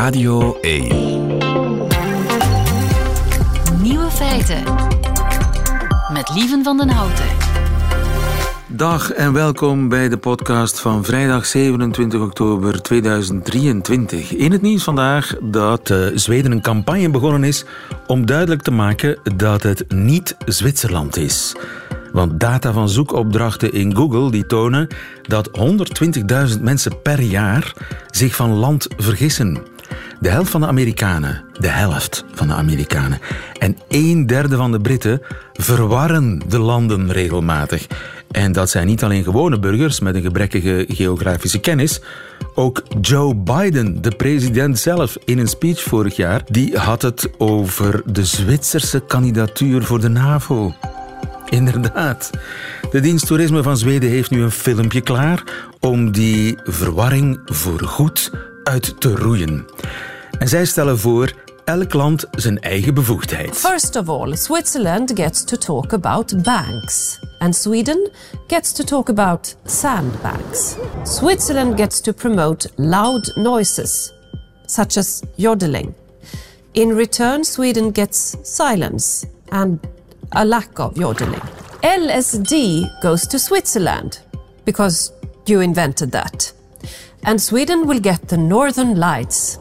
Radio 1. Nieuwe feiten. Met Lieven van den Houten. Dag en welkom bij de podcast van vrijdag 27 oktober 2023. In het nieuws vandaag dat uh, Zweden een campagne begonnen is om duidelijk te maken dat het niet Zwitserland is. Want data van zoekopdrachten in Google die tonen dat 120.000 mensen per jaar zich van land vergissen. De helft van de Amerikanen, de helft van de Amerikanen en een derde van de Britten verwarren de landen regelmatig. En dat zijn niet alleen gewone burgers met een gebrekkige geografische kennis. Ook Joe Biden, de president zelf, in een speech vorig jaar, die had het over de Zwitserse kandidatuur voor de NAVO. Inderdaad. De dienst toerisme van Zweden heeft nu een filmpje klaar om die verwarring voorgoed uit te roeien. En zij stellen voor elk land zijn eigen bevoegdheid. First of all, Switzerland gets to talk about banks. And Sweden gets to talk about sandbanks. Switzerland gets to promote loud noises, such as yodeling. In return, Sweden gets silence and a lack of yodeling. LSD goes to Switzerland because you invented that. And Sweden will get the Northern Lights.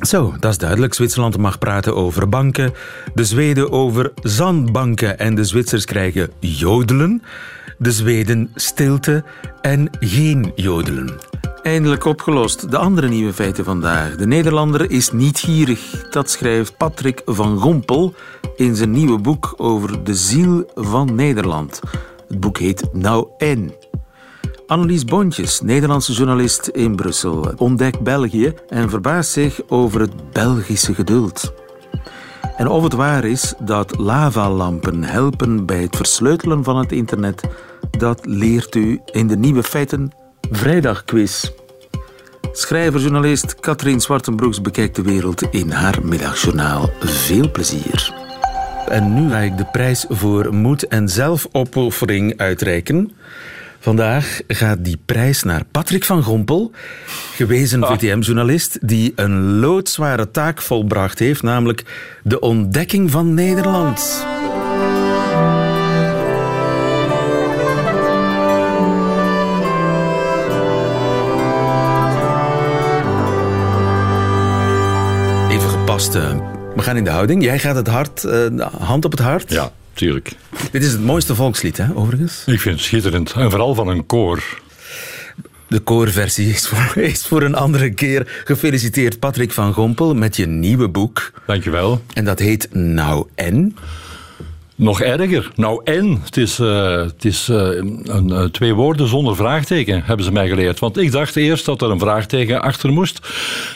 Zo, dat is duidelijk. Zwitserland mag praten over banken, de Zweden over zandbanken en de Zwitsers krijgen jodelen, de Zweden stilte en geen jodelen. Eindelijk opgelost. De andere nieuwe feiten vandaag. De Nederlander is niet gierig. Dat schrijft Patrick van Gompel in zijn nieuwe boek over de ziel van Nederland. Het boek heet Nou en. Annelies Bontjes, Nederlandse journalist in Brussel, ontdekt België en verbaast zich over het Belgische geduld. En of het waar is dat lavalampen helpen bij het versleutelen van het internet, dat leert u in de nieuwe feiten vrijdagquiz. Schrijver-journalist Katrien Zwartenbroeks bekijkt de wereld in haar middagjournaal. Veel plezier. En nu ga ik de prijs voor moed en zelfopoffering uitreiken. Vandaag gaat die prijs naar Patrick van Gompel, gewezen VTM-journalist, die een loodzware taak volbracht heeft, namelijk de ontdekking van Nederland. Even gepast. eh, We gaan in de houding. Jij gaat het hart, eh, hand op het hart. Ja, tuurlijk. Dit is het mooiste volkslied, hè, overigens. Ik vind het schitterend. En vooral van een koor. De koorversie is voor, is voor een andere keer. Gefeliciteerd Patrick van Gompel met je nieuwe boek. Dankjewel. En dat heet Nou en. Nog erger. Nou en. Het is, eh, het is eh, een, eh, twee woorden zonder vraagteken, hebben ze mij geleerd. Want ik dacht eerst dat er een vraagteken achter moest.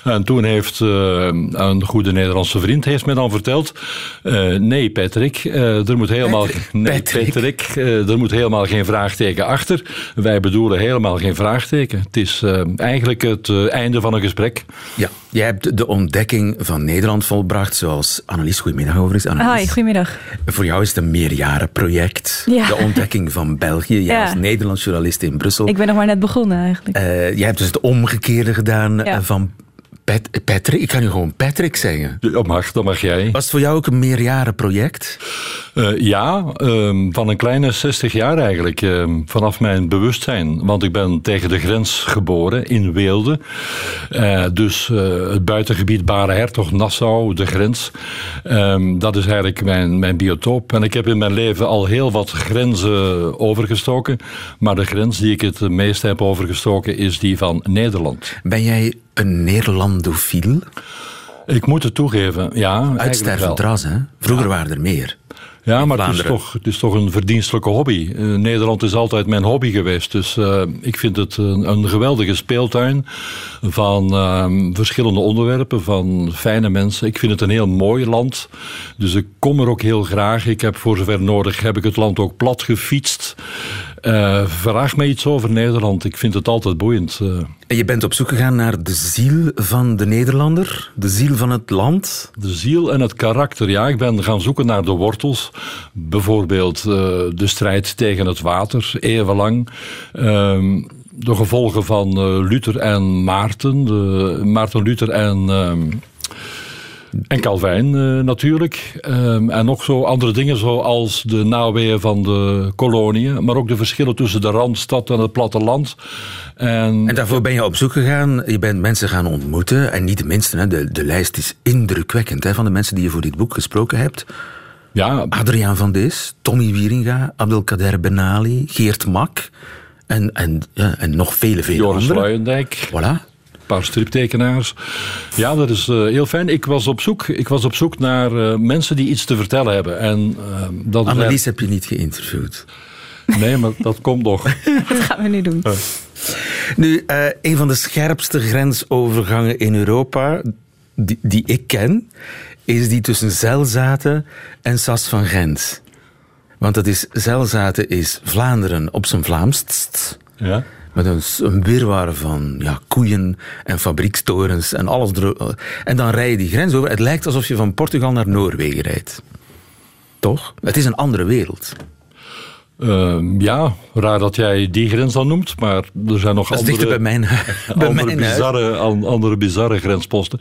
En toen heeft een goede Nederlandse vriend heeft mij dan verteld... nee, Patrick, er moet helemaal... Patrick. Nee, Patrick. Er moet helemaal geen vraagteken achter. Wij bedoelen helemaal geen vraagteken. Het is eigenlijk het einde van een gesprek. Ja, jij hebt de ontdekking van Nederland volbracht, zoals Annelies. Goedemiddag overigens. Annelies. Hi, goedemiddag. Voor jou is het een meerjarenproject. Ja. De ontdekking van België. Jij Ja. als Nederlands journalist in Brussel. Ik ben nog maar net begonnen eigenlijk. Eh, jij hebt dus het omgekeerde gedaan eh, Ja. van Pat- Patrick. Ik kan nu gewoon Patrick zeggen. Dat mag, dat mag jij. Was het voor jou ook een meerjarenproject? Eh, ja, ehm, van een kleine 60 jaar eigenlijk. ehm, vanaf mijn bewustzijn. Want ik ben tegen de grens geboren in Weelde. Eh, dus eh, het buitengebied Bare Hertog, Nassau, de grens. Ehm, dat is eigenlijk mijn, mijn biotoop. En ik heb in mijn leven al heel wat grenzen overgestoken. Maar de grens die ik het meest heb overgestoken is die van Nederland. Ben jij een Nederlandofiel? Ik moet het toegeven, ja. Uitstervend ras, hè? Vroeger waren er meer. Ja, maar het is, toch, het is toch een verdienstelijke hobby. Eh, Nederland is altijd mijn hobby geweest. Dus eh, ik vind het een, een geweldige speeltuin van ehm, verschillende onderwerpen, van fijne mensen. Ik vind het een heel mooi land. Dus ik kom er ook heel graag. Ik heb voor zover nodig heb ik het land ook plat gefietst. Eh, vraag me iets over Nederland. Ik vind het altijd boeiend. eh. En je bent op zoek gegaan naar de ziel van de Nederlander, de ziel van het land. De ziel en het karakter. Ja, ik ben gaan zoeken naar de wortels. Bijvoorbeeld eh, de strijd tegen het water, eeuwenlang. Ehm, de gevolgen van uh, Luther en Maarten. De, Maarten Luther en, ehm, en Calvijn uh, natuurlijk. Um, en nog zo andere dingen zoals de naweeën van de koloniën. Maar ook de verschillen tussen de Randstad en het platteland. En, en daarvoor ben je op zoek gegaan. Je bent mensen gaan ontmoeten. En niet de minste, hè, de, de lijst is indrukwekkend hè, van de mensen die je voor dit boek gesproken hebt. Ja. Adriaan van Dis, Tommy Wieringa, Abdelkader Benali, Geert Mak en, en, ja, en nog vele, vele Joris anderen. Luijendijk. Voilà. Een paar striptekenaars. Ja, dat is uh, heel fijn. Ik was op zoek, ik was op zoek naar uh, mensen die iets te vertellen hebben. En, uh, dat Annelies heb je niet geïnterviewd. Nee, maar dat komt nog. dat gaan we nu doen. Nu, een van de scherpste grensovergangen in Europa, die, die ik ken, is die tussen Zelzaten en Sas van Gent. Want dat is, Zelzaten is Vlaanderen op zijn Vlaamst. Ja. Met een, een wirwar van ja, koeien en fabriekstorens en alles. En dan rij je die grens over. Het lijkt alsof je van Portugal naar Noorwegen rijdt. Toch? Het is een andere wereld. Uh, ja, raar dat jij die grens dan noemt, maar er zijn nog andere, bij mijn, bij andere, mijn bizarre, andere bizarre grensposten.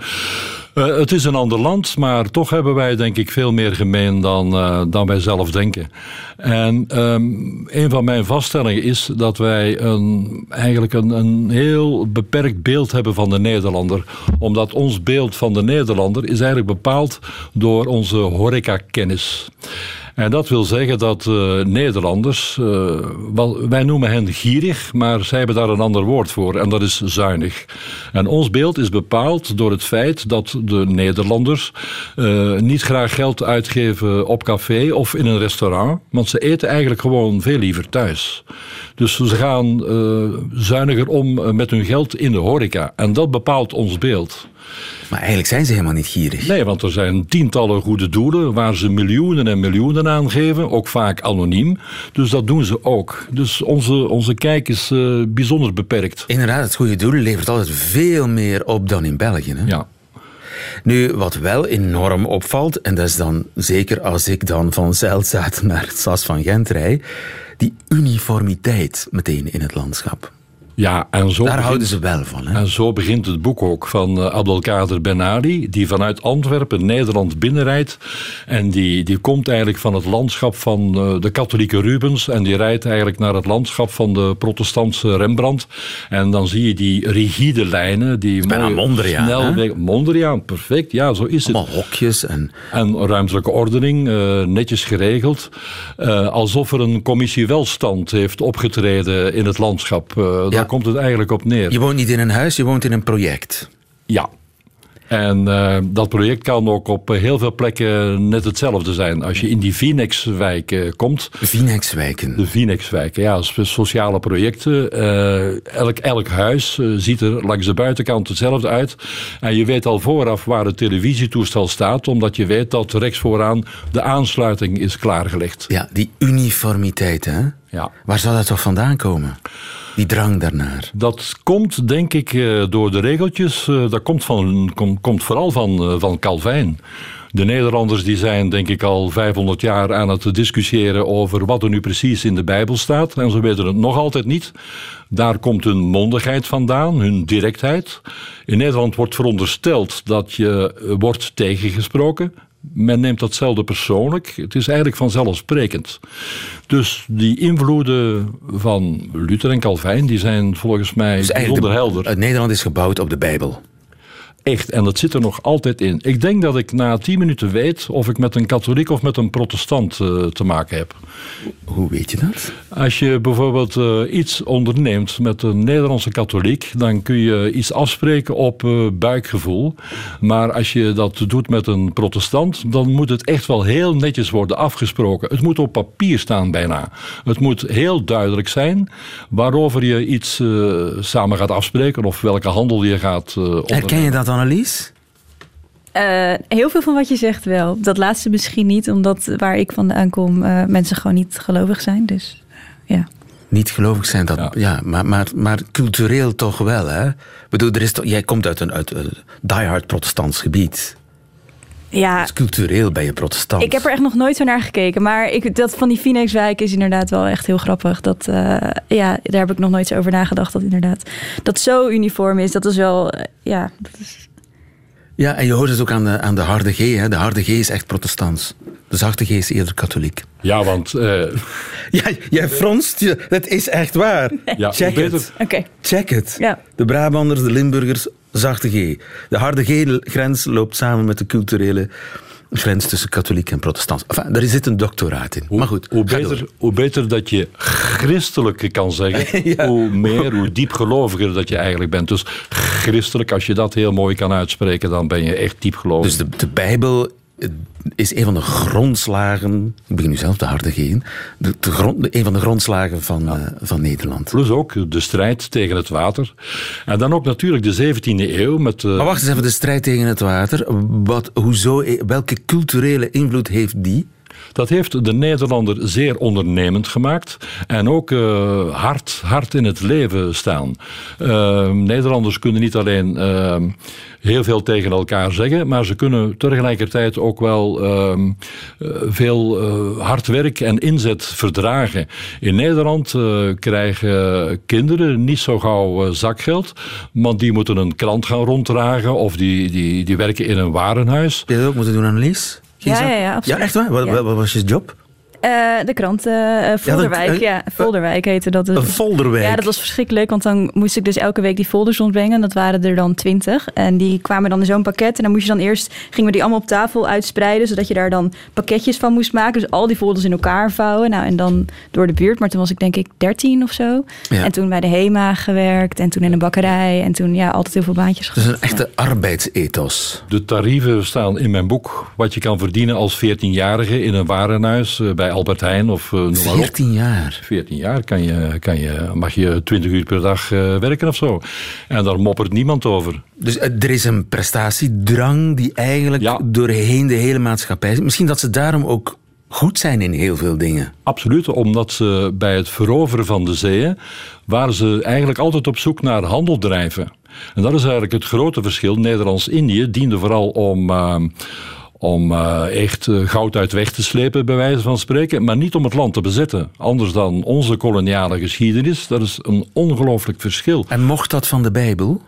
Uh, het is een ander land, maar toch hebben wij denk ik veel meer gemeen dan, uh, dan wij zelf denken. En um, een van mijn vaststellingen is dat wij een, eigenlijk een, een heel beperkt beeld hebben van de Nederlander. Omdat ons beeld van de Nederlander is eigenlijk bepaald door onze horecakennis. En dat wil zeggen dat uh, Nederlanders, uh, wel, wij noemen hen gierig, maar zij hebben daar een ander woord voor en dat is zuinig. En ons beeld is bepaald door het feit dat de Nederlanders uh, niet graag geld uitgeven op café of in een restaurant, want ze eten eigenlijk gewoon veel liever thuis. Dus ze gaan zuiniger om met hun geld in de horeca en dat bepaalt ons beeld. Maar eigenlijk zijn ze helemaal niet gierig. Nee, want er zijn tientallen goede doelen waar ze miljoenen en miljoenen aan geven, ook vaak anoniem. Dus dat doen ze ook. Dus onze, onze kijk is uh, bijzonder beperkt. Inderdaad, het goede doel levert altijd veel meer op dan in België. Hè? Ja. Nu, wat wel enorm opvalt, en dat is dan zeker als ik dan van Zeilzaten naar het SAS van Gent rijd, die uniformiteit meteen in het landschap. Ja, en zo Daar begint, houden ze wel van. Hè? En zo begint het boek ook van uh, Abdelkader Ben Ali, die vanuit Antwerpen Nederland binnenrijdt. En die, die komt eigenlijk van het landschap van uh, de katholieke Rubens. En die rijdt eigenlijk naar het landschap van de protestantse Rembrandt. En dan zie je die rigide lijnen. Die mooie, Mondriaan. Snel, Mondriaan, perfect. Ja, zo is Allemaal het. hokjes. En... en ruimtelijke ordening, uh, netjes geregeld. alsof er een commissie welstand heeft opgetreden in het landschap. Ja. Komt het eigenlijk op neer. Je woont niet in een huis, je woont in een project. Ja. En uh, dat project kan ook op heel veel plekken net hetzelfde zijn. Als je in die Vinex-wijken komt. Vinex-wijken? De Vinex-wijken, ja. Sociale projecten. Uh, elk, elk huis ziet er langs de buitenkant hetzelfde uit. En je weet al vooraf waar het televisietoestel staat. Omdat je weet dat rechts vooraan de aansluiting is klaargelegd. Ja, die uniformiteit, hè? Ja. Waar zou dat toch vandaan komen? Die drang daarnaar? Dat komt, denk ik, door de regeltjes. Dat komt, van, komt, vooral van, van Calvijn. De Nederlanders die zijn, denk ik, al 500 jaar aan het discussiëren over wat er nu precies in de Bijbel staat. En ze weten het nog altijd niet. Daar komt hun mondigheid vandaan, hun directheid. In Nederland wordt verondersteld dat je wordt tegengesproken men neemt datzelfde persoonlijk. Het is eigenlijk vanzelfsprekend. Dus die invloeden van Luther en Calvijn, die zijn volgens mij dus bijzonder helder. Het Nederland is gebouwd op de Bijbel. Echt, en dat zit er nog altijd in. Ik denk dat ik na tien minuten weet of ik met een katholiek of met een protestant uh, te maken heb. Hoe weet je dat? Als je bijvoorbeeld uh, iets onderneemt met een Nederlandse katholiek, dan kun je iets afspreken op uh, buikgevoel. Maar als je dat doet met een protestant, dan moet het echt wel heel netjes worden afgesproken. Het moet op papier staan bijna. Het moet heel duidelijk zijn waarover je iets samen gaat afspreken of welke handel je gaat ondernemen. Herken je dat Annelies? Uh, heel veel van wat je zegt wel. Dat laatste misschien niet, omdat waar ik vandaan kom, uh, mensen gewoon niet gelovig zijn. Dus ja. Niet gelovig zijn, dat, ja. ja maar, maar, maar cultureel toch wel, hè? Ik bedoel, er is toch, jij komt uit een, uit een diehard protestants gebied. Ja, Dus cultureel ben je protestant. ik heb er echt nog nooit zo naar gekeken. Maar ik, dat van die Phoenixwijk is inderdaad wel echt heel grappig. Dat, eh, ja, daar heb ik nog nooit zo over nagedacht. Dat inderdaad dat zo uniform is. Dat is wel, eh, ja, dat is, Ja, en je hoort het ook aan de, aan de harde G. Hè. De harde G is echt protestants. De zachte G is eerder katholiek. Ja, want eh, Ja, jij fronst je. Dat is echt waar. Ja, Check het. oké. Check het. Ja. De Brabanders, de Limburgers, zachte G. De harde G-grens loopt samen met de culturele grens tussen katholiek en protestant. Enfin, daar zit een doctoraat in. maar goed, Hoe beter, door. hoe beter dat je christelijk kan zeggen, Ja. hoe meer, hoe diepgeloviger dat je eigenlijk bent. Dus christelijk, als je dat heel mooi kan uitspreken, dan ben je echt diepgelovig. Dus de, de Bijbel is een van de grondslagen. Ik begin nu zelf de harde G in. De, de grond, een van de grondslagen van, eh, van Nederland. Plus ook de strijd tegen het water. En dan ook natuurlijk de 17e eeuw met... eh, Maar wacht eens even, de strijd tegen het water. Wat, hoezo, eh, welke culturele invloed heeft die? Dat heeft de Nederlander zeer ondernemend gemaakt en ook eh, hard, hard in het leven staan. Eh, Nederlanders kunnen niet alleen eh, heel veel tegen elkaar zeggen, maar ze kunnen tegelijkertijd ook wel eh, eh, veel hard werk en inzet verdragen. In Nederland krijgen kinderen niet zo gauw zakgeld, want die moeten een krant gaan ronddragen of die, die, die werken in een warenhuis. Je dat ook moeten doen? Geen Ja, ja, ja, absoluut. Ja, echt waar? Wat- wat was je job? Eh, de krant eh eh, Volderwijk, eh, ja, Volderwijk heette dat. Een folderwijk. Ja, dat was verschrikkelijk, want dan moest ik dus elke week die folders rondbrengen. Dat waren er dan twintig. En die kwamen dan in zo'n pakket. En dan moest je dan eerst, gingen we die allemaal op tafel uitspreiden, zodat je daar dan pakketjes van moest maken. Dus al die folders in elkaar vouwen. Nou, en dan door de buurt. Maar toen was ik denk ik dertien of zo. Ja. En toen bij de HEMA gewerkt. En toen in een bakkerij. En toen ja, altijd heel veel baantjes Dat is gehad. een echte arbeidsethos. De tarieven staan in mijn boek. Wat je kan verdienen als 14-jarige in een warenhuis eh, bij Albert Heijn of eh, noem maar op. 14 jaar. 14 jaar kan je, kan je, mag je 20 uur per dag eh, werken of zo. En daar moppert niemand over. Dus eh, er is een prestatiedrang die eigenlijk Ja. doorheen de hele maatschappij zit. Misschien dat ze daarom ook goed zijn in heel veel dingen. Absoluut, omdat ze bij het veroveren van de zeeën waren ze eigenlijk altijd op zoek naar handeldrijven. En dat is eigenlijk het grote verschil. Nederlands-Indië diende vooral om, eh, om eh, echt eh, goud uit weg te slepen, bij wijze van spreken, maar niet om het land te bezetten. Anders dan onze koloniale geschiedenis, dat is een ongelooflijk verschil. En mocht dat van de Bijbel?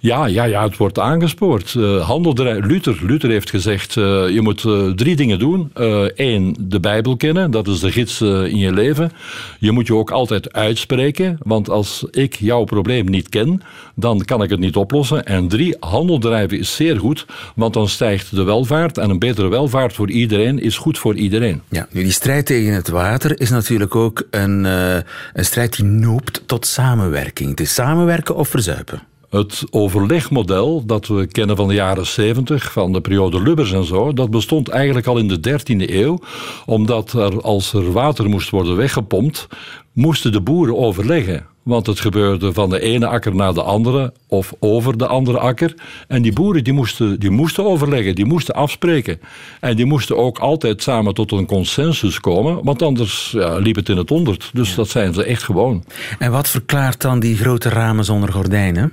Ja, ja, ja, het wordt aangespoord. Handeldrij- Luther, Luther heeft gezegd, eh, je moet eh, drie dingen doen. Eén, de Bijbel kennen, dat is de gids in je leven. Je moet je ook altijd uitspreken, want als ik jouw probleem niet ken, dan kan ik het niet oplossen. En drie, handel drijven is zeer goed, want dan stijgt de welvaart. En een betere welvaart voor iedereen is goed voor iedereen. Ja, nu die strijd tegen het water is natuurlijk ook een, een strijd die noopt tot samenwerking. Het is samenwerken of verzuipen. Het overlegmodel dat we kennen van de jaren 70, van de periode Lubbers en zo, dat bestond eigenlijk al in de 13e eeuw. Omdat er, als er water moest worden weggepompt, moesten de boeren overleggen. Want het gebeurde van de ene akker naar de andere of over de andere akker. En die boeren die moesten, die moesten overleggen, die moesten afspreken. En die moesten ook altijd samen tot een consensus komen, want anders ja, liep het in het honderd. Dus dat zijn ze echt gewoon. En wat verklaart dan die grote ramen zonder gordijnen?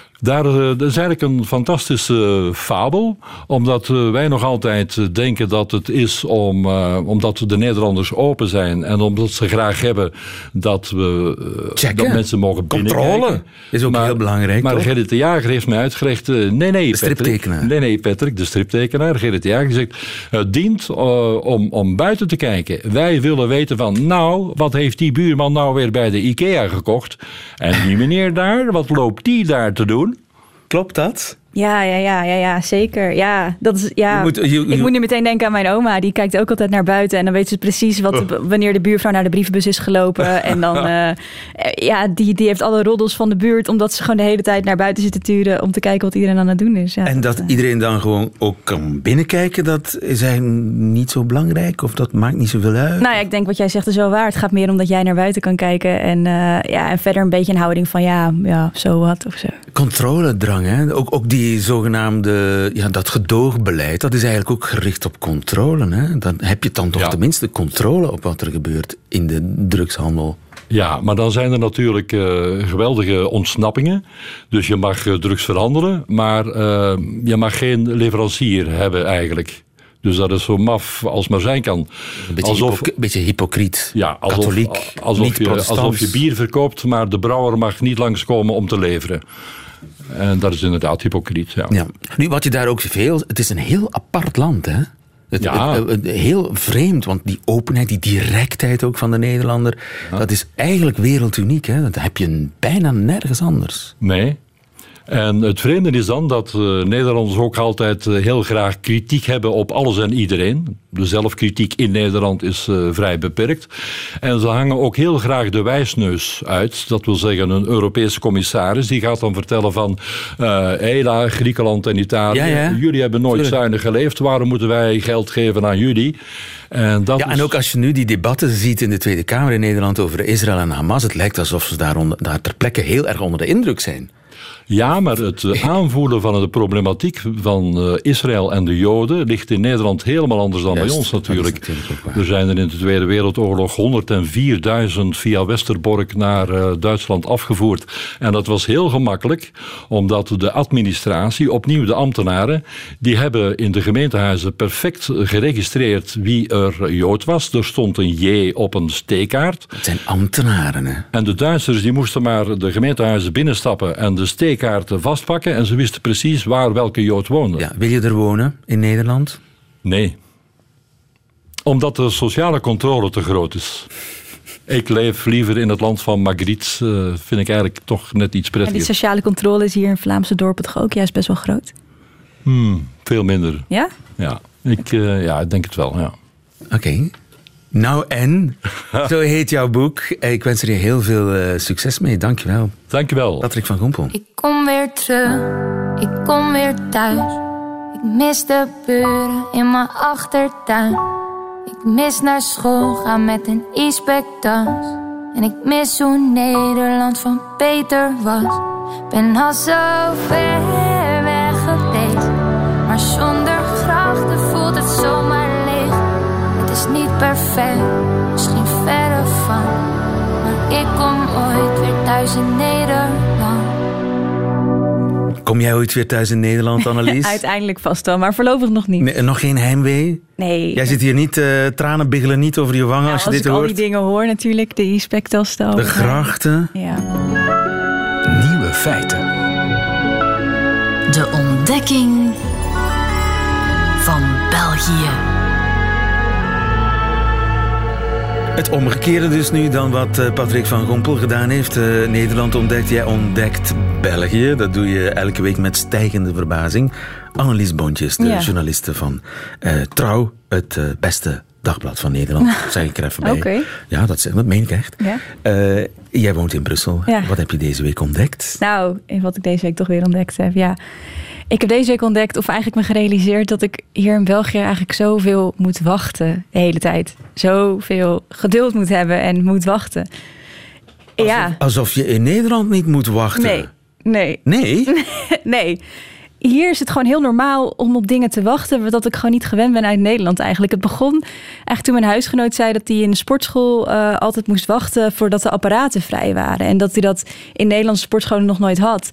Daar, eh, dat is eigenlijk een fantastische fabel, omdat eh, wij nog altijd eh, denken dat het is om, omdat de Nederlanders open zijn en omdat ze graag hebben dat, we, Checken. dat mensen mogen Controle is ook heel belangrijk, Maar toch? Gerrit de Jager heeft mij uitgelegd, eh, nee, nee, De striptekenaar. Patrick, nee, nee, Patrick, de striptekenaar, Gerrit de Jager, zegt, het dient om, om buiten te kijken. Wij willen weten van, nou, wat heeft die buurman nou weer bij de IKEA gekocht? En die meneer daar, wat loopt die daar te doen? Klopt dat? Ja, ja, ja, ja, ja, zeker. Ja, dat is, ja. Je moet- je- je- ik moet nu meteen denken aan mijn oma. Die kijkt ook altijd naar buiten. En dan weet ze precies wat, Oh. wanneer de buurvrouw naar de brievenbus is gelopen. en dan, eh, eh, ja, die, die heeft alle roddels van de buurt. Omdat ze gewoon de hele tijd naar buiten zitten turen. Om te kijken wat iedereen aan het doen is. Ja, En dat eh, iedereen dan gewoon ook kan binnenkijken, dat is eigenlijk niet zo belangrijk? Of dat maakt niet zoveel uit? Nou ja, ik denk wat jij zegt is wel waar. Het gaat meer om dat jij naar buiten kan kijken. En, ja, en verder een beetje een houding van ja, ja zo wat of zo. Controledrang, hè? Ook, ook die zogenaamde, ja, dat gedoogbeleid, dat is eigenlijk ook gericht op controle. Hè? Dan heb je dan toch Ja. tenminste controle op wat er gebeurt in de drugshandel. Ja, maar dan zijn er natuurlijk uh, geweldige ontsnappingen. Dus je mag uh, drugs verhandelen, maar uh, je mag geen leverancier hebben eigenlijk. Dus dat is zo maf als maar zijn kan. Een beetje, alsof, beetje hypocriet. Ja, alsof, katholiek, alsof, niet je, alsof je bier verkoopt, maar de brouwer mag niet langskomen om te leveren. En dat is inderdaad hypocriet. Ja. ja. Nu, wat je daar ook veel. Het is een heel apart land, hè? Het, Ja. het- het- heel vreemd, want die openheid, die directheid ook van de Nederlander, dat is eigenlijk werelduniek. Hè? Dat heb je bijna nergens anders. Nee. En het vreemde is dan dat eh, Nederlanders ook altijd eh, heel graag kritiek hebben op alles en iedereen. De zelfkritiek in Nederland is eh, vrij beperkt. En ze hangen ook heel graag de wijsneus uit. Dat wil zeggen, een Europese commissaris die gaat dan vertellen van... hela, Griekenland en Italië, Ja, ja. jullie hebben nooit Tuurlijk. zuinig geleefd. Waarom moeten wij geld geven aan jullie? En, dat Ja, is- en ook als je nu die debatten ziet in de Tweede Kamer in Nederland over Israël en Hamas, het lijkt alsof ze daar, onder, daar ter plekke heel erg onder de indruk zijn. Ja, maar het eh, aanvoelen van de problematiek van eh, Israël en de Joden ligt in Nederland helemaal anders dan Juist, bij ons natuurlijk. er zijn er in de Tweede Wereldoorlog 104.000 via Westerbork naar eh, Duitsland afgevoerd. En dat was heel gemakkelijk, omdat de administratie, opnieuw de ambtenaren, die hebben in de gemeentehuizen perfect geregistreerd wie er Jood was. Er stond een J op een steekkaart. Het zijn ambtenaren, hè? En de Duitsers die moesten maar de gemeentehuizen binnenstappen en de steekkaarten vastpakken. En ze wisten precies waar welke Jood woonde. Ja, wil je er wonen in Nederland? Nee. Omdat de sociale controle te groot is. Ik leef liever in het land van Magritte. eh, vind ik eigenlijk toch net iets En die prettiger. sociale controle is hier in Vlaamse dorpen toch ook juist best wel groot? Hmm, veel minder. Ja? Ja, ik, eh, ja, ik denk het wel. Ja. Oké. Nou en? Zo heet jouw boek. Ik wens er je heel veel eh, succes mee. Dankjewel. Dankjewel. Patrick van Gompel. Ik kom weer terug, ik kom weer thuis. Ik mis de buren in mijn achtertuin. Ik mis naar school gaan met een e-spectas. En ik mis hoe Nederland van Peter was. Ben al zo ver perfect, misschien verre van. Maar ik kom ooit weer thuis in Nederland. Kom jij ooit weer thuis in Nederland, Annelies? Uiteindelijk vast wel, maar voorlopig nog niet. Nee, nog geen heimwee? Nee. Jij zit hier niet, eh, tranen biggelen niet over je wangen Nou, als je als dit ik al hoort. die dingen hoor natuurlijk, de e-spectastal. De grachten. Ja. Nieuwe feiten. De ontdekking van België. Het omgekeerde dus nu dan wat eh, Patrick van Gompel gedaan heeft. Eh, Nederland ontdekt, jij ontdekt België. Dat doe je elke week met stijgende verbazing. Annelies Bontjes, de Ja. journaliste van eh, Trouw, het beste dagblad van Nederland. zeg ik er even bij. Ja, dat, dat meen ik echt. Ja. Eh, jij woont in Brussel. Ja. Wat heb je deze week ontdekt? Nou, wat ik deze week toch weer ontdekt heb. Ja. Ik heb deze week ontdekt, of eigenlijk me gerealiseerd, dat ik hier in België eigenlijk zoveel moet wachten de hele tijd. Zoveel geduld moet hebben en moet wachten. Ja, Alsof je in Nederland niet moet wachten. nee, nee, Nee? nee. Hier is het gewoon heel normaal om op dingen te wachten, wat ik gewoon niet gewend ben uit Nederland eigenlijk. Het begon eigenlijk toen mijn huisgenoot zei dat hij in de sportschool eh, altijd moest wachten voordat de apparaten vrij waren. En dat hij dat in Nederlandse sportscholen nog nooit had.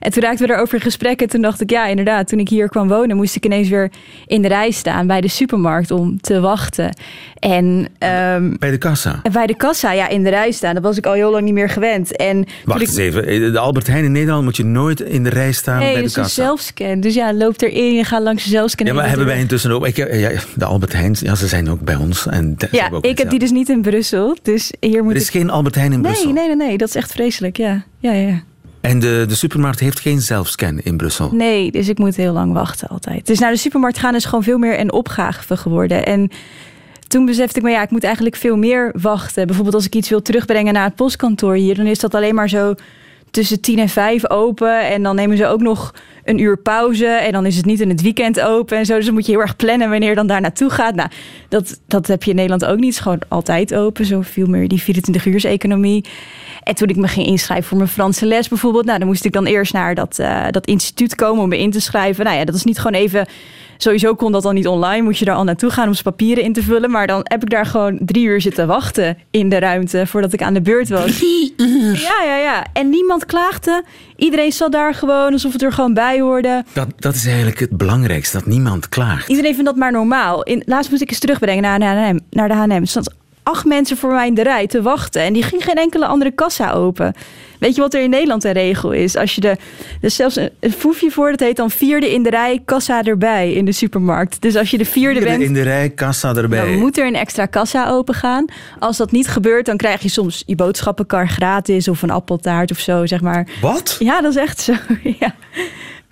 En toen raakten we erover in gesprek en toen dacht ik, ja inderdaad, toen ik hier kwam wonen moest ik ineens weer in de rij staan bij de supermarkt om te wachten. En ehm, Bij de kassa. bij de kassa, ja, in de rij staan, dat was ik al heel lang niet meer gewend. En Wacht ik- eens even. Eh, De Albert Heijn in Nederland moet je nooit in de rij staan Nee, bij de kassa. Zelfscan. Dus ja, loop erin, je gaat langs de zelfscan. Ja, maar hebben wij intussen ook... Ik, eh, ja, de Albert Heijn, ja, ze zijn ook bij ons. En Ja, ik heb die dus niet in Brussel. Dus hier moet Er is ik... geen Albert Heijn in Brussel. Nee, nee, nee, nee. Dat is echt vreselijk, ja. Ja, ja, ja. En de, de supermarkt heeft geen zelfscan in Brussel. Nee, dus ik moet heel lang wachten altijd. Dus naar de supermarkt gaan is gewoon veel meer een opgave geworden. En toen besefte ik me, ja, ik moet eigenlijk veel meer wachten. Bijvoorbeeld als ik iets wil terugbrengen naar het postkantoor hier... dan is dat alleen maar zo tussen tien en vijf open. En dan nemen ze ook nog een uur pauze en dan is het niet in het weekend open en zo. Dus dan moet je heel erg plannen wanneer je dan daar naartoe gaat. Nou, dat, dat heb je in Nederland ook niet. Het is gewoon altijd open, zo veel meer die 24-uurs-economie. En toen ik me ging inschrijven voor mijn Franse les bijvoorbeeld, nou, dan moest ik dan eerst naar dat, eh, dat instituut komen om me in te schrijven. Nou ja, dat is niet gewoon even Sowieso kon dat dan niet online, moet je daar al naartoe gaan om zijn papieren in te vullen. Maar dan heb ik daar gewoon drie uur zitten wachten in de ruimte voordat ik aan de beurt was. Drie uur? Ja, ja, ja. En niemand klaagde. Iedereen zat daar gewoon alsof het er gewoon bij hoorde. Dat, dat is eigenlijk het belangrijkste, dat niemand klaagt. Iedereen vindt dat maar normaal. In, laatst moest ik eens terugbrengen naar de H&M. Naar de H&M. Er stond acht mensen voor mij in de rij te wachten. En die ging geen enkele andere kassa open. Weet je wat er in Nederland een regel is? Als je de, dus zelfs een, een foefje voor, dat heet dan vierde in de rij, kassa erbij in de supermarkt. Dus als je de vierde, Vierde bent, in de rij, kassa erbij. dan moet er een extra kassa open gaan. Als dat niet gebeurt, dan krijg je soms je boodschappenkar gratis of een appeltaart of zo, zeg maar. Wat? Ja, dat is echt zo. ja.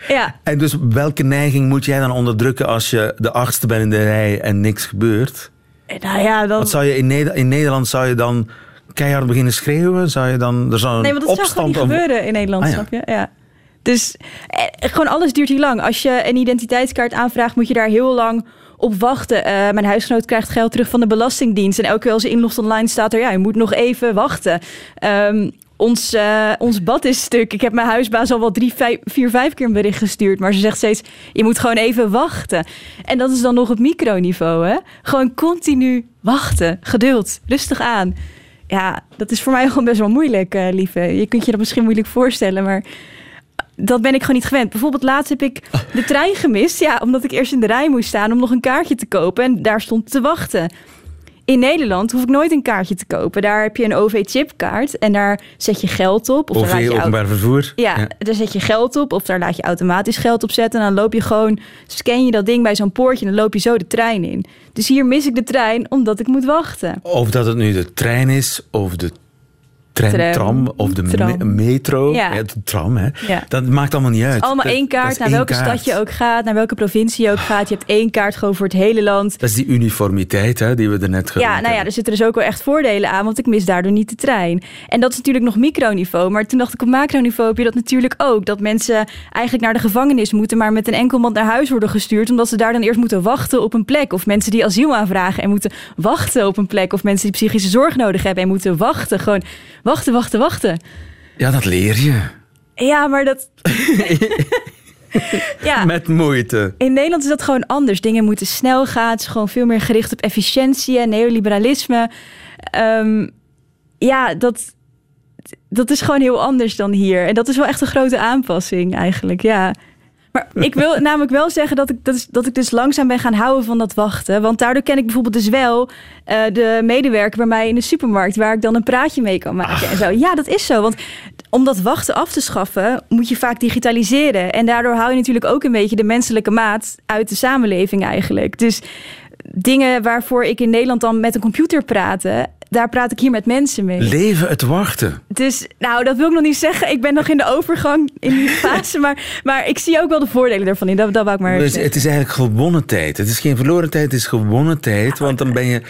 Ja, En dus welke neiging moet jij dan onderdrukken als je de achtste bent in de rij en niks gebeurt? nou ja, dan... Wat zou je in, Neder- in Nederland zou je dan keihard beginnen schreeuwen? Zou je dan er zou een Nee, want dat zou gewoon opstand niet of- gebeuren in Nederland, Ah, ja. snap je? Ja. Dus eh, gewoon alles duurt hier lang. Als je een identiteitskaart aanvraagt, moet je daar heel lang op wachten. Eh, mijn huisgenoot krijgt geld terug van de Belastingdienst. En elke keer als je inlogt online staat er, ja, je moet nog even wachten. Ehm, ons, eh, ons bad is stuk. Ik heb mijn huisbaas al wel drie, vijf, vier, vijf keer een bericht gestuurd. Maar ze zegt steeds, je moet gewoon even wachten. En dat is dan nog op microniveau, hè? Gewoon continu wachten. Geduld. Rustig aan. Ja, dat is voor mij gewoon best wel moeilijk, eh, lieve. Je kunt je dat misschien moeilijk voorstellen, maar dat ben ik gewoon niet gewend. Bijvoorbeeld laatst heb ik de trein gemist. Ja, omdat ik eerst in de rij moest staan om nog een kaartje te kopen. En daar stond te wachten. In Nederland hoef ik nooit een kaartje te kopen. Daar heb je een OV-chipkaart en daar zet je geld op. Of daar laat OV, je openbaar vervoer. ja, daar zet je geld op of daar laat je automatisch geld op zetten. En dan loop je gewoon, scan je dat ding bij zo'n poortje en dan loop je zo de trein in. Dus hier mis ik de trein omdat ik moet wachten. Of dat het nu de trein is, of de trein, Tram. tram, of de Tram. me- metro. Ja. de tram, hè. Ja. Dat maakt allemaal niet uit. Allemaal Dat- één kaart, naar één welke kaart. stad je ook gaat, naar welke provincie je ook gaat. Je hebt één kaart gewoon voor het hele land. Dat is die uniformiteit hè, die we er net genoemd Ja, nou ja, er zitten dus ook wel echt voordelen aan, want ik mis daardoor niet de trein. En dat is natuurlijk nog microniveau, maar toen dacht ik op macroniveau heb je dat natuurlijk ook. Dat mensen eigenlijk naar de gevangenis moeten, maar met een enkelband naar huis worden gestuurd, omdat ze daar dan eerst moeten wachten op een plek. Of mensen die asiel aanvragen en moeten wachten op een plek. Of mensen die psychische zorg nodig hebben en moeten wachten. Gewoon wachten, wachten, wachten. Ja, dat leer je. Ja, maar dat... ja. Met moeite. In Nederland is dat gewoon anders. Dingen moeten snel gaan. Het is gewoon veel meer gericht op efficiëntie en neoliberalisme. Ehm, ja, dat, dat is gewoon heel anders dan hier. En dat is wel echt een grote aanpassing eigenlijk, ja. Maar ik wil namelijk wel zeggen dat ik, dat, is, dat ik dus langzaam ben gaan houden van dat wachten. Want daardoor ken ik bijvoorbeeld dus wel eh, de medewerker bij mij in de supermarkt... waar ik dan een praatje mee kan maken en zo. Ja, dat is zo. Want om dat wachten af te schaffen, moet je vaak digitaliseren. En daardoor haal je natuurlijk ook een beetje de menselijke maat uit de samenleving eigenlijk. Dus dingen waarvoor ik in Nederland dan met een computer praatte... daar praat ik hier met mensen mee. Leven het wachten. Dus, nou, dat wil ik nog niet zeggen. Ik ben nog in de overgang in die fase. maar, maar ik zie ook wel de voordelen ervan in. Dat, dat wou ik maar Dus het is eigenlijk gewonnen tijd. Het is geen verloren tijd, het is gewonnen tijd. Want dan ben je,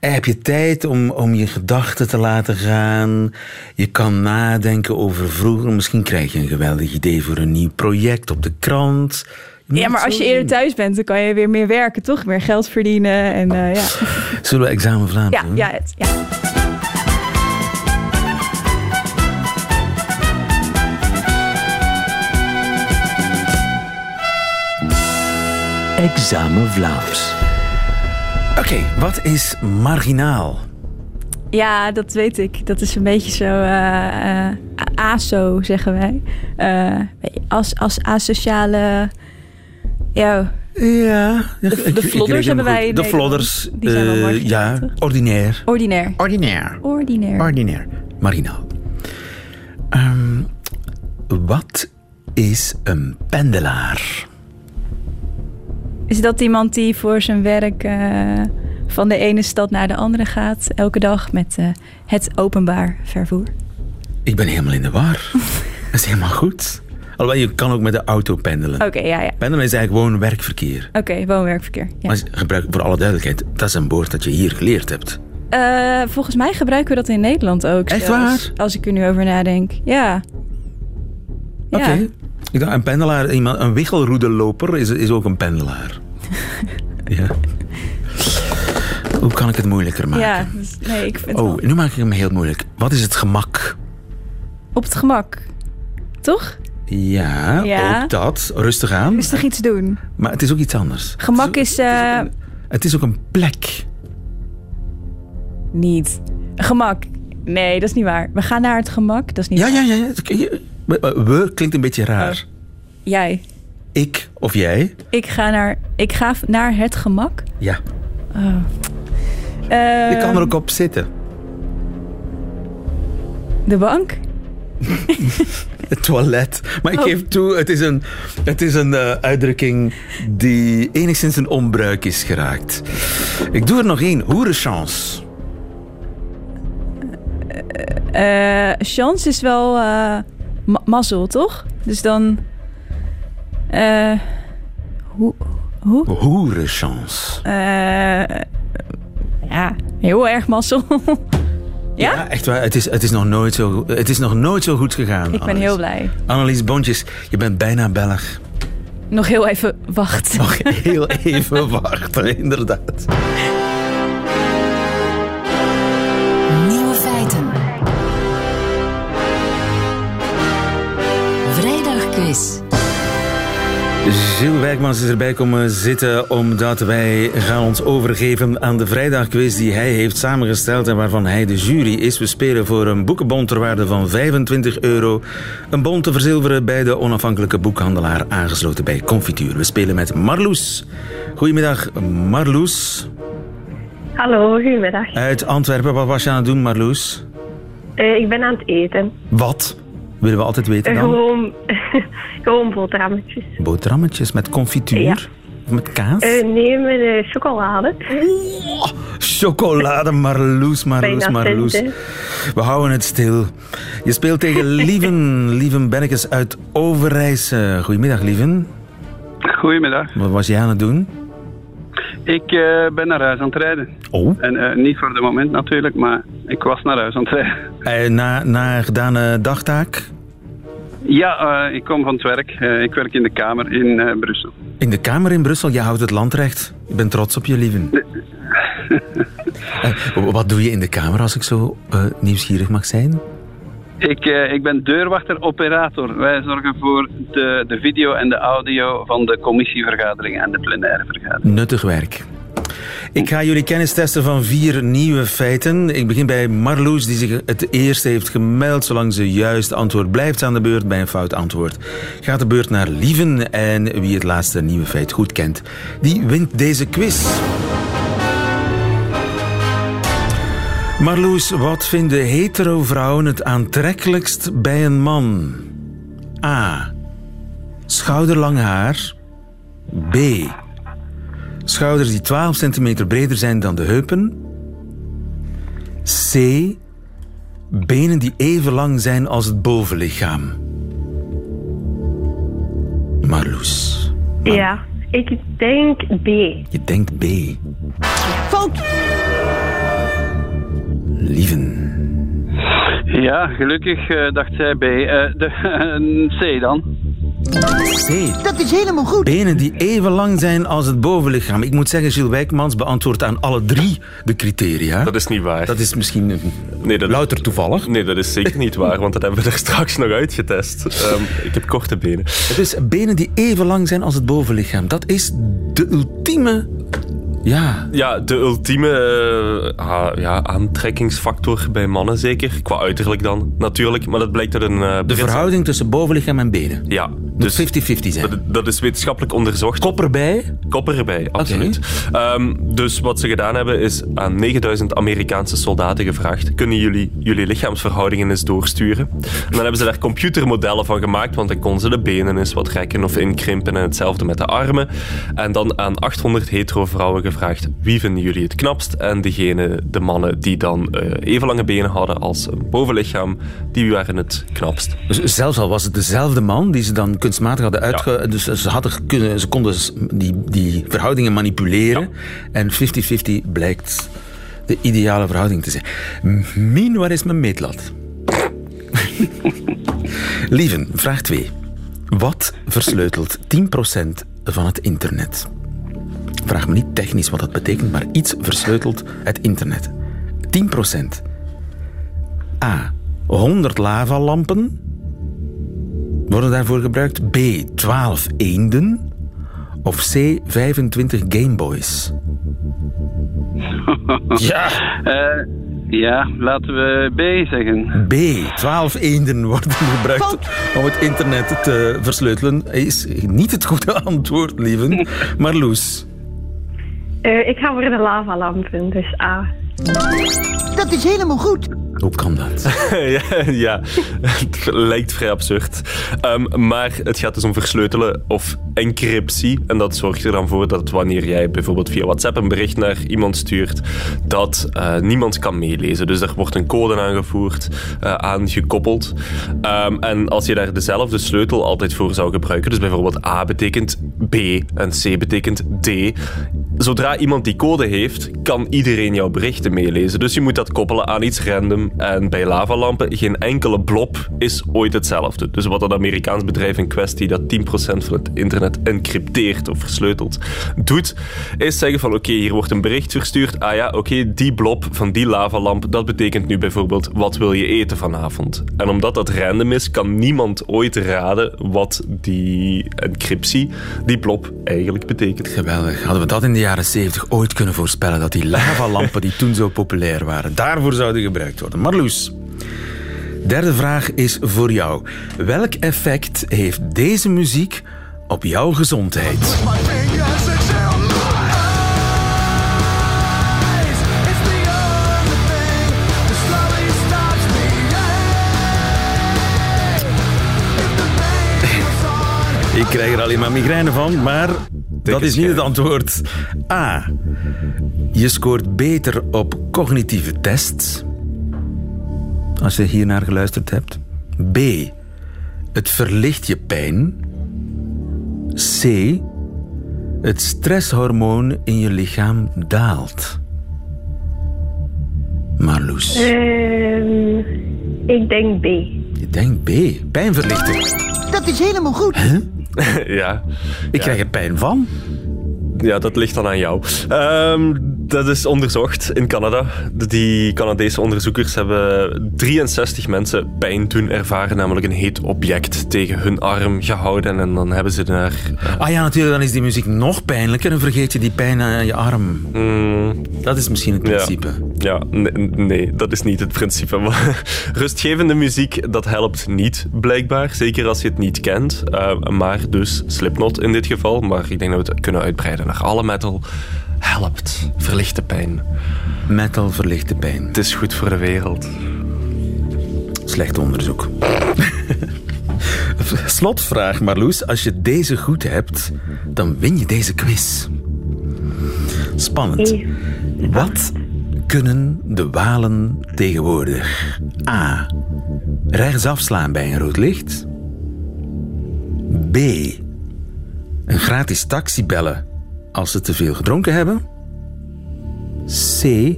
heb je tijd om, om je gedachten te laten gaan. Je kan nadenken over vroeger. Misschien krijg je een geweldig idee voor een nieuw project op de krant. Ja, maar als je eerder thuis bent, dan kan je weer meer werken, toch? Meer geld verdienen. En eh, ja. Zullen we examen Vlaams Ja, doen? ja, het, ja. Examen Vlaams. Oké, wat is marginaal? ja, dat weet ik. Dat is een beetje zo eh, eh, ASO, zeggen wij. Eh, als, als asociale... Ja, Ja, De- de flodders hebben wij De flodders, Die zijn wel marginaal, ja, ordinair. ordinair. Ordinair. Ordinair. Ordinair. Marginaal. Ehm, wat is een pendelaar? Is dat iemand die voor zijn werk eh, van de ene stad naar de andere gaat, elke dag met eh, het openbaar vervoer? Ik ben helemaal in de war. Dat is helemaal goed. Alhoewel, je kan ook met de auto pendelen. Oké, ja, ja. Pendelen is eigenlijk gewoon werkverkeer. Oké, woon-werkverkeer. Ja. Maar gebruik, voor alle duidelijkheid, dat is een woord dat je hier geleerd hebt. Eh, volgens mij gebruiken we dat in Nederland ook. Echt zelfs, waar? Als ik er nu over nadenk. Ja. Oké. Ja. Een pendelaar, iemand, een wichelroedeloper is, is ook een pendelaar. ja. Hoe kan ik het moeilijker maken? Ja, dus, nee, ik vind Oh, wel- nu maak ik hem heel moeilijk. Wat is het gemak? op het gemak. Toch? Ja, Ja. ook dat. Rustig aan. Rustig iets doen. Maar het is ook iets anders. Gemak is eh, Het is ook een plek. niet. Gemak. Nee, dat is niet waar. We gaan naar het gemak. Dat is niet Ja, waar. ja, ja. ja. We, klinkt een beetje raar. Jij. Ik of jij? Ik ga naar, ik ga naar het gemak. Ja. Eh, Je kan er ook op zitten. De bank? Het toilet. Maar ik Oh. geef toe, het is een, het is een eh, uitdrukking die enigszins een onbruik is geraakt. Ik doe er nog één. Hoerenchance. Eh chance is wel eh, ma- mazzel, toch? Dus dan... eh hoe? Hoe? Hoerenchance. Eh, ja, heel erg mazzel. ja? echt waar. Het is, het, is nog nooit zo, het is nog nooit zo goed gegaan. Ik ben Annelies. heel blij. Annelies Bontjes, je bent bijna Belg. Nog heel even wacht. Nog heel even wachten, inderdaad. Nieuwe feiten. Vrijdagquiz. Gilles Wijkmans is erbij komen zitten omdat wij gaan ons overgeven aan de vrijdagquiz die hij heeft samengesteld en waarvan hij de jury is. We spelen voor een boekenbon ter waarde van 25 euro. Een bon te verzilveren bij de onafhankelijke boekhandelaar aangesloten bij Confituur. We spelen met Marloes. Goedemiddag Marloes Hallo, goedemiddag. uit Antwerpen. Wat was je aan het doen Marloes? Eh, ik ben aan het eten. Wat? Willen we altijd weten dan? gewoon, gewoon boterhammetjes. Boterhammetjes met confituur? Ja. Of met kaas? Eh, nee, met eh, chocolade. Chocolade, Marloes, Marloes, Marloes. We houden het stil. Je speelt tegen Lieven, Lieven Bennekes uit Overijse. Goedemiddag, Lieven. Goedemiddag. Wat was jij aan het doen? Ik eh, ben naar huis aan het rijden. Oh. En eh, niet voor de moment natuurlijk, maar ik was naar huis aan het rijden. Eh, na, na gedane dagtaak? Ja, eh, ik kom van het werk. Eh, ik werk in de Kamer in Brussel. In de Kamer in Brussel, je houdt het landrecht. Ik ben trots op je, Lieven. Wat doe je in de Kamer, als ik zo nieuwsgierig mag zijn? Ik, ik ben deurwachter-operator. Wij zorgen voor de, de video en de audio van de commissievergaderingen en de plenaire vergaderingen. Nuttig werk. Ik ga jullie kennis testen van vier nieuwe feiten. Ik begin bij Marloes, die zich het eerste heeft gemeld. Zolang ze juist antwoord blijft aan de beurt. Bij een fout antwoord gaat de beurt naar Lieven. En wie het laatste nieuwe feit goed kent, die wint deze quiz. Marloes, wat vinden hetero vrouwen het aantrekkelijkst bij een man? A. Schouderlang haar. B. Schouders die 12 centimeter breder zijn dan de heupen. C. Benen die even lang zijn als het bovenlichaam. Marloes. Ja, ik denk B. Je denkt B. Fout! Lieven. Ja, gelukkig eh, dacht zij B. Eh, de, C dan. C. Dat is helemaal goed. Benen die even lang zijn als het bovenlichaam. Ik moet zeggen, Gilles Wijkmans beantwoordt aan alle drie de criteria. Dat is niet waar. Dat is misschien een- nee, dat, louter toevallig. nee, dat is zeker niet waar, want dat hebben we er straks nog uitgetest. Ehm, ik heb korte benen. Het is benen die even lang zijn als het bovenlichaam. Dat is de ultieme... Ja, Ja, de ultieme eh, ah, ja, aantrekkingsfactor bij mannen zeker. Qua uiterlijk dan, natuurlijk. Maar dat blijkt uit een... eh, de verhouding tussen bovenlichaam en benen. Ja, dus 50-50 zijn. dat, dat is wetenschappelijk onderzocht. Kop erbij. Kop erbij, absoluut. Ehm, dus wat ze gedaan hebben is aan 9000 Amerikaanse soldaten gevraagd: kunnen jullie jullie lichaamsverhoudingen eens doorsturen? En dan hebben ze daar computermodellen van gemaakt, want dan konden ze de benen eens wat rekken of inkrimpen en hetzelfde met de armen. En dan aan 800 hetero vrouwen gevraagd: wie vinden jullie het knapst? En degene, de mannen die dan eh, even lange benen hadden als een bovenlichaam, die waren het knapst. Dus zelfs al was het dezelfde man die ze dan kunstmatig hadden uitge... Dus ze, hadden kunnen, ze konden die, die verhoudingen manipuleren. En 50-50 blijkt de ideale verhouding te zijn. M- Mien, waar is mijn meetlat? Lieven, vraag 2. Wat versleutelt 10% van het internet? Vraag me niet technisch wat dat betekent, maar iets versleutelt het internet. 10%. A. 100 lavalampen worden daarvoor gebruikt. B. 12 eenden. Of C. 25 Gameboys. ja. Eh, ja, laten we B zeggen. B. 12 eenden worden gebruikt om het internet te versleutelen. Is niet het goede antwoord, lieve. Marloes. Eh, ik ga voor de lavalampen, dus A. Dat is helemaal goed. Hoe kan dat? ja, ja, het lijkt vrij absurd. Ehm, maar het gaat dus om versleutelen of encryptie. En dat zorgt er dan voor dat wanneer jij bijvoorbeeld via WhatsApp een bericht naar iemand stuurt, dat eh, niemand kan meelezen. Dus er wordt een code aangevoerd, uh, aangekoppeld. Ehm, en als je daar dezelfde sleutel altijd voor zou gebruiken, dus bijvoorbeeld A betekent B en C betekent D. Zodra iemand die code heeft, kan iedereen jouw berichten meelezen. Dus je moet dat koppelen aan iets random. En bij lavalampen, geen enkele blob is ooit hetzelfde. Dus wat dat Amerikaans bedrijf in kwestie, dat 10% van het internet encrypteert of versleutelt, doet, is zeggen van oké, hier wordt een bericht verstuurd. Ah ja, oké, die blob van die lavalamp, dat betekent nu bijvoorbeeld wat wil je eten vanavond? En omdat dat random is, kan niemand ooit raden wat die encryptie, die blob, eigenlijk betekent. Geweldig. Hadden we dat in de jaren 70 ooit kunnen voorspellen, dat die lavalampen die toen zo populair waren, daarvoor zouden gebruikt worden. Marloes. Derde vraag is voor jou. Welk effect heeft deze muziek op jouw gezondheid? Ik krijg er alleen maar migraine van, maar dat is niet het antwoord. A. Je scoort beter op cognitieve tests. Als je hier naar geluisterd hebt. B. Het verlicht je pijn. C. Het stresshormoon in je lichaam daalt. Marloes. Ehm, ik denk B. Je denkt B. Pijnverlichter. Is helemaal goed. ja. Ik krijg er pijn van. Ja, dat ligt dan aan jou. Ehm, dat is onderzocht in Canada. Die Canadese onderzoekers hebben 63 mensen pijn doen ervaren, namelijk een heet object tegen hun arm gehouden. En dan hebben ze daar. Ah ja, natuurlijk, dan is die muziek nog pijnlijker en vergeet je die pijn aan je arm. Mm, Dat is misschien het principe. ja, nee, nee, dat is niet het principe. Maar Rustgevende muziek, dat helpt niet, blijkbaar. Zeker als je het niet kent. Uh, maar dus Slipknot in dit geval. Maar ik denk dat we het kunnen uitbreiden naar alle metal. Helpt. Verlicht de pijn. Metal verlicht de pijn. Het is goed voor de wereld. Slecht onderzoek. Slotvraag, Marloes. Als je deze goed hebt, dan win je deze quiz. Spannend. Wat kunnen de walen tegenwoordig? A. Rechtsaf slaan bij een rood licht. B. Een gratis taxi bellen als ze te veel gedronken hebben. C.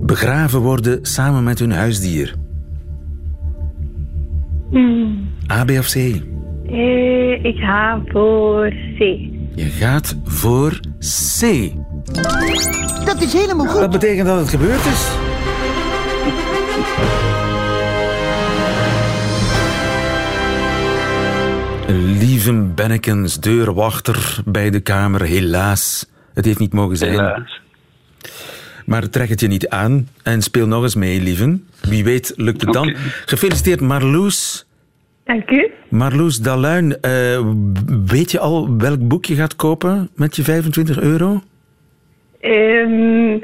Begraven worden samen met hun huisdier. Hmm. A, B of C? Eh, ik ga voor C. Je gaat voor C. Dat is helemaal goed. Dat betekent dat het gebeurd is. Lieve Bennekens, deurwachter bij de kamer, helaas. Het heeft niet mogen zijn. Helaas. Maar trek het je niet aan en speel nog eens mee, lieven. Wie weet lukt het dan. Gefeliciteerd, Marloes. Dank u. Marloes Daluin, eh, weet je al welk boek je gaat kopen met je 25 euro? Ehm,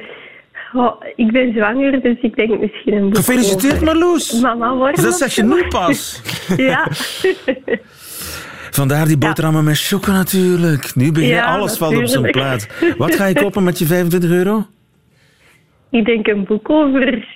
oh, ik ben zwanger, dus ik denk misschien een boek Gefeliciteerd, over Marloes. Mama worden. Dat zeg je nu pas. ja. Vandaar die boterhammen met choco natuurlijk. Nu begin je alles valt op zijn plaats. Wat ga je kopen met je 25 euro? ik denk een boek over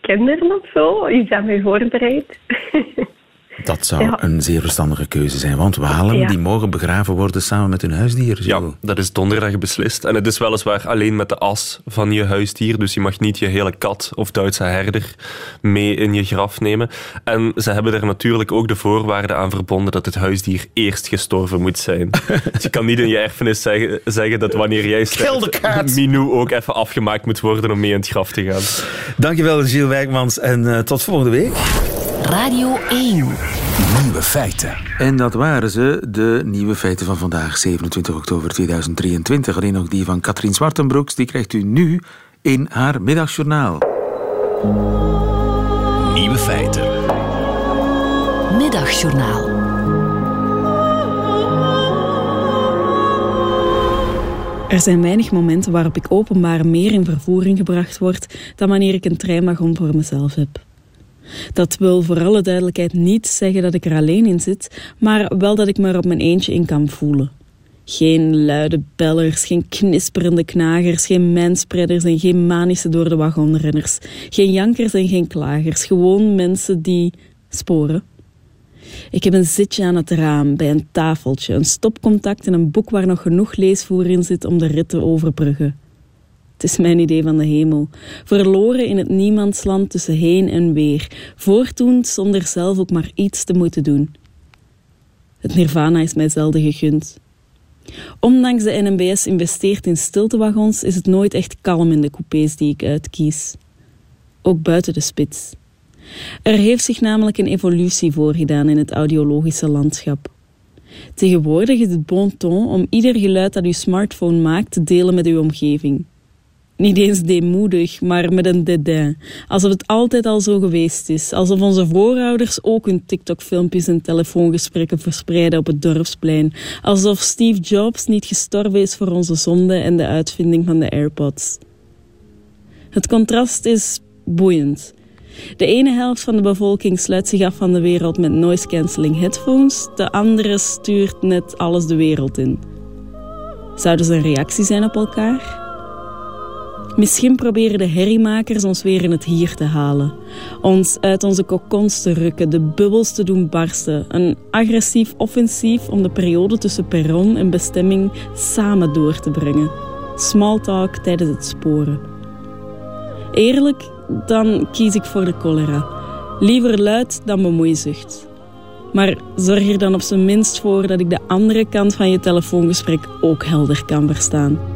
kinderen of zo. Is dat mee voorbereid? Dat zou Ja. een zeer verstandige keuze zijn. Want walen Ja. die mogen begraven worden samen met hun huisdier. Ja, Zo. dat is donderdag beslist. En het is weliswaar alleen met de as van je huisdier. Dus je mag niet je hele kat of Duitse herder mee in je graf nemen. En ze hebben er natuurlijk ook de voorwaarden aan verbonden dat het huisdier eerst gestorven moet zijn. dus je kan niet in je erfenis zeggen, zeggen dat wanneer jij sterft, Minou ook even afgemaakt moet worden om mee in het graf te gaan. Dankjewel, Gilles Wijkmans. En eh, tot volgende week. Radio 1. Nieuwe feiten. En dat waren ze, de nieuwe feiten van vandaag, 27 oktober 2023. Alleen nog die van Katrien Zwartenbroeks, die krijgt u nu in haar middagjournaal. Nieuwe feiten. Middagjournaal. Er zijn weinig momenten waarop ik openbaar meer in vervoering gebracht word dan wanneer ik een treinwagon voor mezelf heb. Dat wil voor alle duidelijkheid niet zeggen dat ik er alleen in zit, maar wel dat ik me er op mijn eentje in kan voelen. Geen luide bellers, geen knisperende knagers, geen manspreaders en geen manische door de wagonrenners. Geen jankers en geen klagers, gewoon mensen die sporen. Ik heb een zitje aan het raam, bij een tafeltje, een stopcontact en een boek waar nog genoeg leesvoer in zit om de rit te overbruggen. Het is mijn idee van de hemel. Verloren in het niemandsland tussen heen en weer. Voortdoend zonder zelf ook maar iets te moeten doen. Het nirvana is mij zelden gegund. Ondanks de NMBS investeert in stiltewagons, is het nooit echt kalm in de coupés die ik uitkies. Ook buiten de spits. Er heeft zich namelijk een evolutie voorgedaan in het audiologische landschap. Tegenwoordig is het bon ton om ieder geluid dat uw smartphone maakt te delen met uw omgeving. Niet eens deemoedig, maar met een dédain. Alsof het altijd al zo geweest is. Alsof onze voorouders ook hun TikTok-filmpjes en telefoongesprekken verspreiden op het dorpsplein. Alsof Steve Jobs niet gestorven is voor onze zonde en de uitvinding van de AirPods. Het contrast is boeiend. De ene helft van de bevolking sluit zich af van de wereld met noise-cancelling headphones, de andere stuurt net alles de wereld in. Zouden ze een reactie zijn op elkaar? Misschien proberen de herriemakers ons weer in het hier te halen. Ons uit onze kokons te rukken, de bubbels te doen barsten. Een agressief offensief om de periode tussen perron en bestemming samen door te brengen. Small talk tijdens het sporen. Eerlijk, dan kies ik voor de cholera. Liever luid dan bemoeizucht. Maar zorg er dan op zijn minst voor dat ik de andere kant van je telefoongesprek ook helder kan verstaan.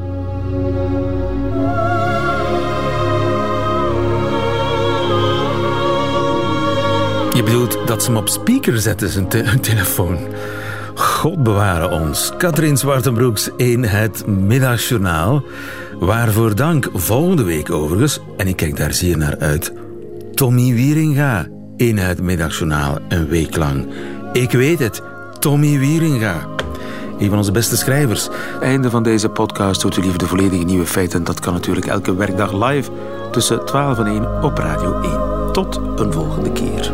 Je bedoelt dat ze hem op speaker zetten, zijn telefoon. God beware ons. Katrien Zwartenbroeks in het Middagjournaal. Waarvoor dank volgende week overigens, en ik kijk daar zeer naar uit, Tommy Wieringa in het Middagjournaal een week lang. Ik weet het, Tommy Wieringa. Een van onze beste schrijvers. Einde van deze podcast. Hoort u liever de volledige nieuwe feiten? Dat kan natuurlijk elke werkdag live tussen 12 en 1 op Radio 1. Tot een volgende keer.